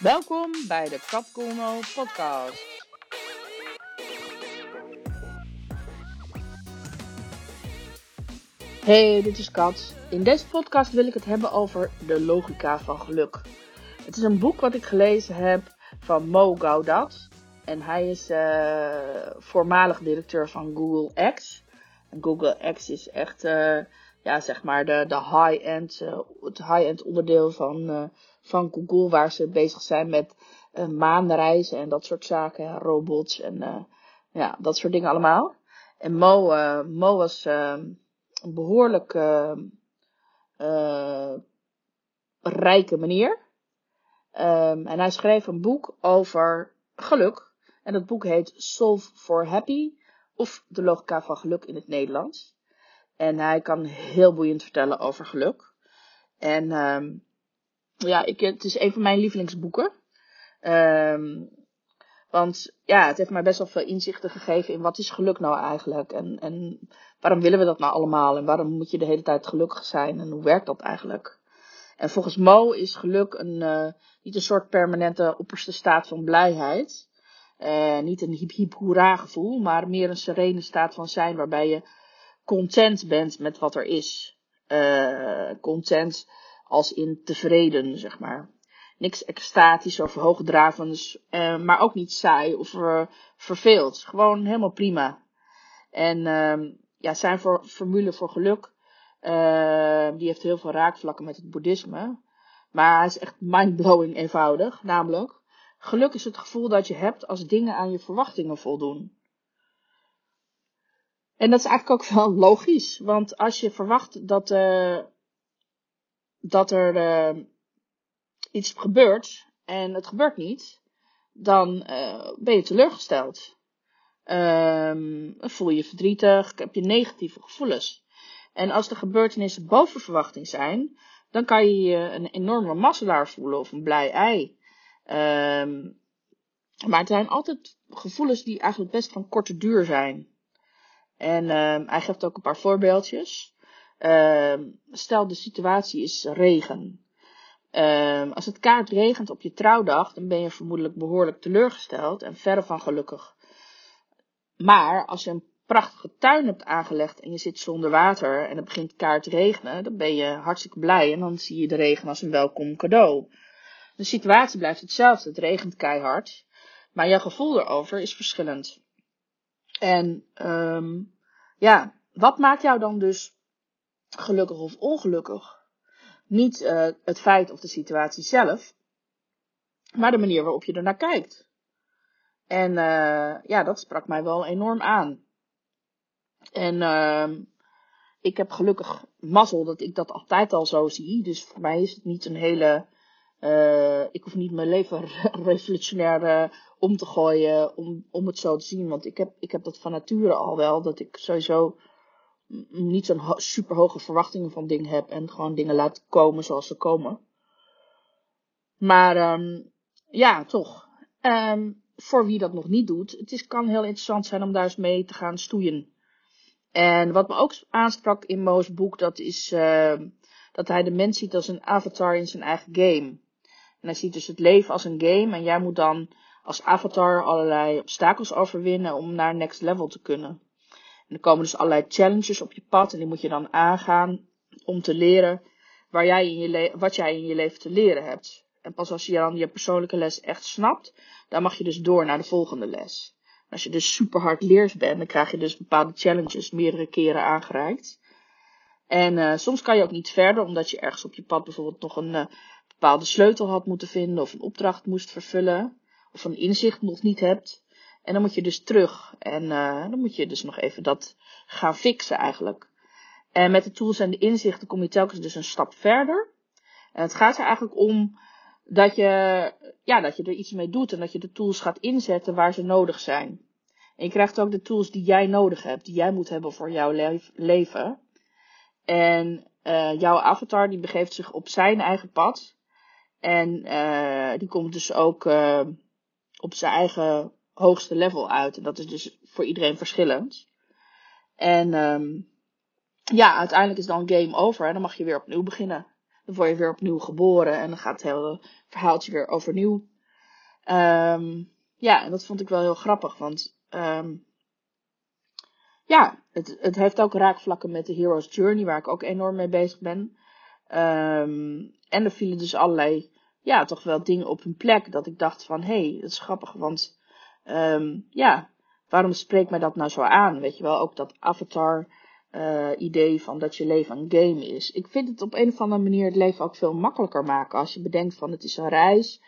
Welkom bij de Capcomo podcast. Hey, dit is Kat. In deze podcast wil ik het hebben over de logica van geluk. Het is een boek wat ik gelezen heb van Mo Gaudat. En hij is uh, voormalig directeur van Google X. En Google X is echt, uh, ja, zeg maar, de, de high-end, uh, het high-end onderdeel van, van Google. Waar ze bezig zijn met maanreizen en dat soort zaken. robots en ja, dat soort dingen allemaal. En Mo, Mo was een behoorlijk rijke meneer. Um, en hij schreef een boek over geluk. En dat boek heet Solve for Happy of De Logica van Geluk in het Nederlands. En hij kan heel boeiend vertellen over geluk. En um, ja, ik, het is een van mijn lievelingsboeken. Um, want ja, het heeft mij best wel veel inzichten gegeven in wat is geluk nou eigenlijk. En, en waarom willen we dat nou allemaal? En waarom moet je de hele tijd gelukkig zijn? En hoe werkt dat eigenlijk? En volgens Mo is geluk een, uh, niet een soort permanente opperste staat van blijheid. Uh, niet een hip hip hoera gevoel, maar meer een serene staat van zijn waarbij je content bent met wat er is. Uh, content als in tevreden, zeg maar. Niks extatisch of hoogdravends, uh, maar ook niet saai of verveeld. Gewoon helemaal prima. En ehm, ja, zijn voor, formule voor geluk, die heeft heel veel raakvlakken met het boeddhisme. Maar is echt mindblowing eenvoudig, namelijk Geluk is het gevoel dat je hebt als dingen aan je verwachtingen voldoen. En dat is eigenlijk ook wel logisch, want als je verwacht dat, uh, dat er uh, iets gebeurt en het gebeurt niet, dan uh, ben je teleurgesteld. Um, voel je verdrietig, heb je negatieve gevoelens. En als de gebeurtenissen boven verwachting zijn, dan kan je je een enorme masselaar voelen of een blij ei. Um, maar het zijn altijd gevoelens die eigenlijk best van korte duur zijn. En um, hij geeft ook een paar voorbeeldjes. Um, stel de situatie is regen. als het kaart regent op je trouwdag, dan ben je vermoedelijk behoorlijk teleurgesteld en verre van gelukkig. Maar als je een prachtige tuin hebt aangelegd en je zit zonder water en het begint kaart te regenen, dan ben je hartstikke blij en dan zie je de regen als een welkom cadeau. De situatie blijft hetzelfde. Het regent keihard. Maar jouw gevoel erover is verschillend. En um, ja, wat maakt jou dan dus gelukkig of ongelukkig? Niet uh, het feit of de situatie zelf, maar de manier waarop je er naar kijkt. En uh, ja, dat sprak mij wel enorm aan. En uh, ik heb gelukkig mazzel dat ik dat altijd al zo zie. Dus voor mij is het niet een hele uh, ik hoef niet mijn leven revolutionair om te gooien om, om het zo te zien. Want ik heb, ik heb dat van nature al wel. Dat ik sowieso niet zo'n super hoge verwachtingen van dingen heb. En gewoon dingen laat komen zoals ze komen. Maar um, ja, toch. Um, voor wie dat nog niet doet. Het is, kan heel interessant zijn om daar eens mee te gaan stoeien. En wat me ook aansprak in Mo's boek. Dat is uh, dat hij de mens ziet als een avatar in zijn eigen game. En hij ziet dus het leven als een game en jij moet dan als avatar allerlei obstakels overwinnen om naar next level te kunnen. En er komen dus allerlei challenges op je pad en die moet je dan aangaan om te leren waar jij in je wat jij in je leven te leren hebt. En pas als je dan je persoonlijke les echt snapt, dan mag je dus door naar de volgende les. Als je dus super hard leers bent, dan krijg je dus bepaalde challenges meerdere keren aangereikt. En uh, soms kan je ook niet verder, omdat je ergens op je pad bijvoorbeeld nog een uh, bepaalde sleutel had moeten vinden of een opdracht moest vervullen of een inzicht nog niet hebt. En dan moet je dus terug en uh, dan moet je dus nog even dat gaan fixen eigenlijk. En met de tools en de inzichten kom je telkens dus een stap verder. En het gaat er eigenlijk om dat je, ja, dat je er iets mee doet en dat je de tools gaat inzetten waar ze nodig zijn. En je krijgt ook de tools die jij nodig hebt, die jij moet hebben voor jouw le leven. En uh, jouw avatar die begeeft zich op zijn eigen pad. En uh, die komt dus ook uh, op zijn eigen hoogste level uit. En dat is dus voor iedereen verschillend. En um, ja, uiteindelijk is dan game over. En dan mag je weer opnieuw beginnen. Dan word je weer opnieuw geboren en dan gaat het hele verhaaltje weer overnieuw. Um, ja, en dat vond ik wel heel grappig, want um, ja, het, het heeft ook raakvlakken met de Hero's Journey, waar ik ook enorm mee bezig ben. Um, en er vielen dus allerlei, ja, toch wel dingen op hun plek, dat ik dacht van, hé, hey, dat is grappig, want um, ja, waarom spreekt mij dat nou zo aan? Weet je wel, ook dat avatar uh, idee van dat je leven een game is. Ik vind het op een of andere manier het leven ook veel makkelijker maken. Als je bedenkt van het is een reis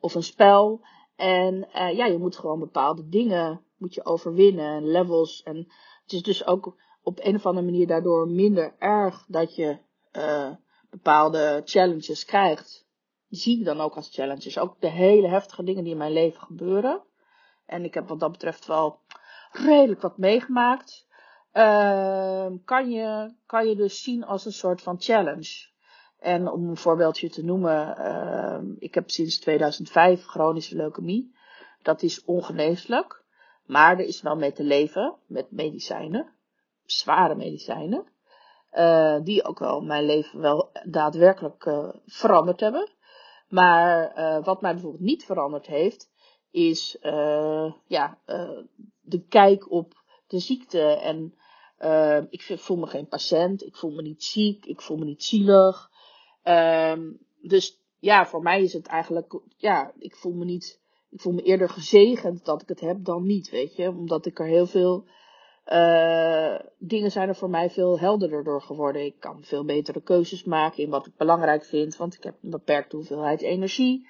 of een spel. En uh, ja, je moet gewoon bepaalde dingen moet je overwinnen, levels. En het is dus ook op een of andere manier daardoor minder erg dat je uh, bepaalde challenges krijgt. Die zie ik dan ook als challenges. Ook de hele heftige dingen die in mijn leven gebeuren. En ik heb wat dat betreft wel redelijk wat meegemaakt. Uh, kan, je, kan je dus zien als een soort van challenge. En om een voorbeeldje te noemen, uh, ik heb sinds 2005 chronische leukemie. Dat is ongeneeslijk, maar er is wel mee te leven met medicijnen, zware medicijnen, uh, die ook wel mijn leven wel daadwerkelijk uh, veranderd hebben. Maar uh, wat mij bijvoorbeeld niet veranderd heeft, is ja, de kijk op de ziekte. En uh, ik voel me geen patiënt, ik voel me niet ziek, ik voel me niet zielig. Um, dus ja, voor mij is het eigenlijk, ja, ik voel me niet, ik voel me eerder gezegend dat ik het heb dan niet, weet je. Omdat ik er heel veel, dingen zijn er voor mij veel helderder door geworden. Ik kan veel betere keuzes maken in wat ik belangrijk vind, want ik heb een beperkte hoeveelheid energie.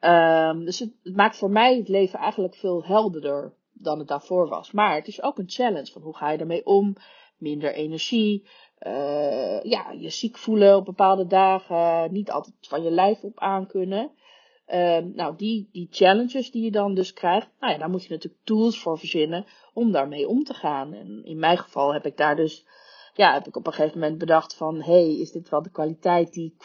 Um, dus het, maakt voor mij het leven eigenlijk veel helderder dan het daarvoor was. Maar het is ook een challenge van hoe ga je ermee om? Minder energie, uh, ja, je ziek voelen op bepaalde dagen, niet altijd van je lijf op aankunnen. Uh, nou, die, die challenges die je dan dus krijgt, nou ja, daar moet je natuurlijk tools voor verzinnen om daarmee om te gaan. En in mijn geval heb ik daar dus, ja, heb ik op een gegeven moment bedacht van, hey, is dit wel de kwaliteit die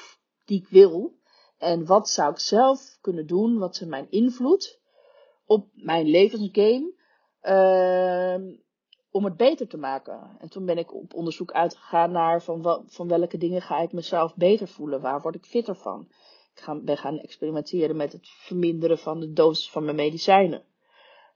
die ik wil? En wat zou ik zelf kunnen doen? Wat is mijn invloed op mijn levensgame? Uh, om het beter te maken. En toen ben ik op onderzoek uitgegaan naar van, van welke dingen ga ik mezelf beter voelen? Waar word ik fitter van? Ik ga, ben gaan experimenteren met het verminderen van de dosis van mijn medicijnen.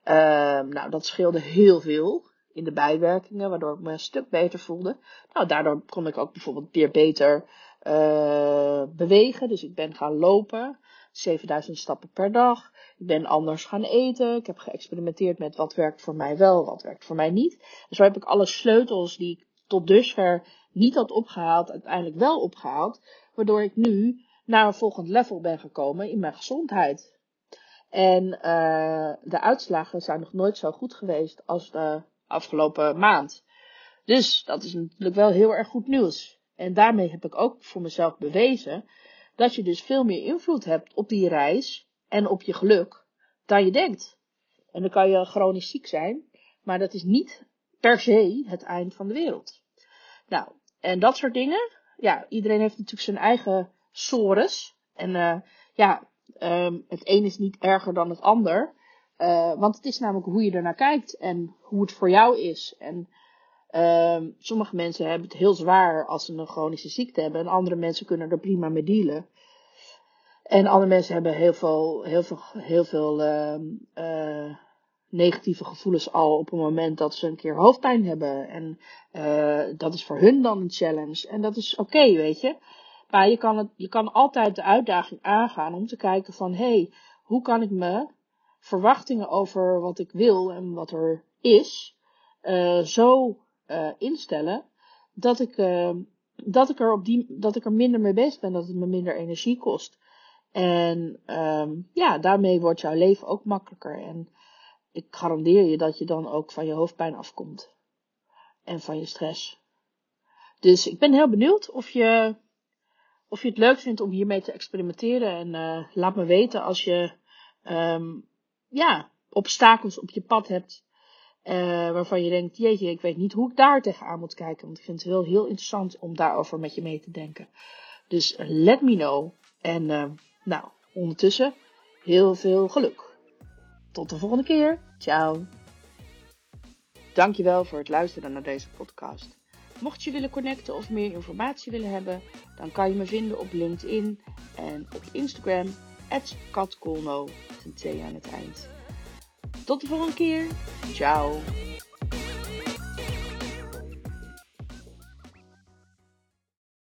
Uh, nou, dat scheelde heel veel in de bijwerkingen, waardoor ik me een stuk beter voelde. Nou, daardoor kon ik ook bijvoorbeeld weer beter uh, bewegen. Dus ik ben gaan lopen. 7000 stappen per dag. Ik ben anders gaan eten. Ik heb geëxperimenteerd met wat werkt voor mij wel, wat werkt voor mij niet. En zo heb ik alle sleutels die ik tot dusver niet had opgehaald, uiteindelijk wel opgehaald. Waardoor ik nu naar een volgend level ben gekomen in mijn gezondheid. En uh, de uitslagen zijn nog nooit zo goed geweest als de afgelopen maand. Dus dat is natuurlijk wel heel erg goed nieuws. En daarmee heb ik ook voor mezelf bewezen dat je dus veel meer invloed hebt op die reis en op je geluk dan je denkt. En dan kan je chronisch ziek zijn, maar dat is niet per se het eind van de wereld. Nou, en dat soort dingen. Ja, iedereen heeft natuurlijk zijn eigen sores. En uh, ja, um, het een is niet erger dan het ander. Uh, want het is namelijk hoe je ernaar kijkt en hoe het voor jou is. En um, sommige mensen hebben het heel zwaar als ze een chronische ziekte hebben. En andere mensen kunnen er prima mee dealen. En andere mensen hebben heel veel, heel veel, heel veel uh, uh, negatieve gevoelens al op het moment dat ze een keer hoofdpijn hebben. En uh, dat is voor hun dan een challenge. En dat is oké, weet je. Maar je kan, het, je kan altijd de uitdaging aangaan om te kijken van, hé, hey, hoe kan ik me verwachtingen over wat ik wil en wat er is, uh, zo uh, instellen dat ik, uh, dat, ik er op die, dat ik er minder mee bezig ben, dat het me minder energie kost. En um, ja, daarmee wordt jouw leven ook makkelijker. En ik garandeer je dat je dan ook van je hoofdpijn afkomt. En van je stress. Dus ik ben heel benieuwd of je, of je het leuk vindt om hiermee te experimenteren. En uh, laat me weten als je um, ja, obstakels op je pad hebt. Uh, waarvan je denkt, jeetje, ik weet niet hoe ik daar tegenaan moet kijken. Want ik vind het heel, heel interessant om daarover met je mee te denken. Dus let me know. En uh, nou, ondertussen heel veel geluk. Tot de volgende keer. Ciao. Dankjewel voor het luisteren naar deze podcast. Mocht je willen connecten of meer informatie willen hebben, dan kan je me vinden op LinkedIn en op Instagram, katkolno, een T aan het eind. Tot de volgende keer. Ciao.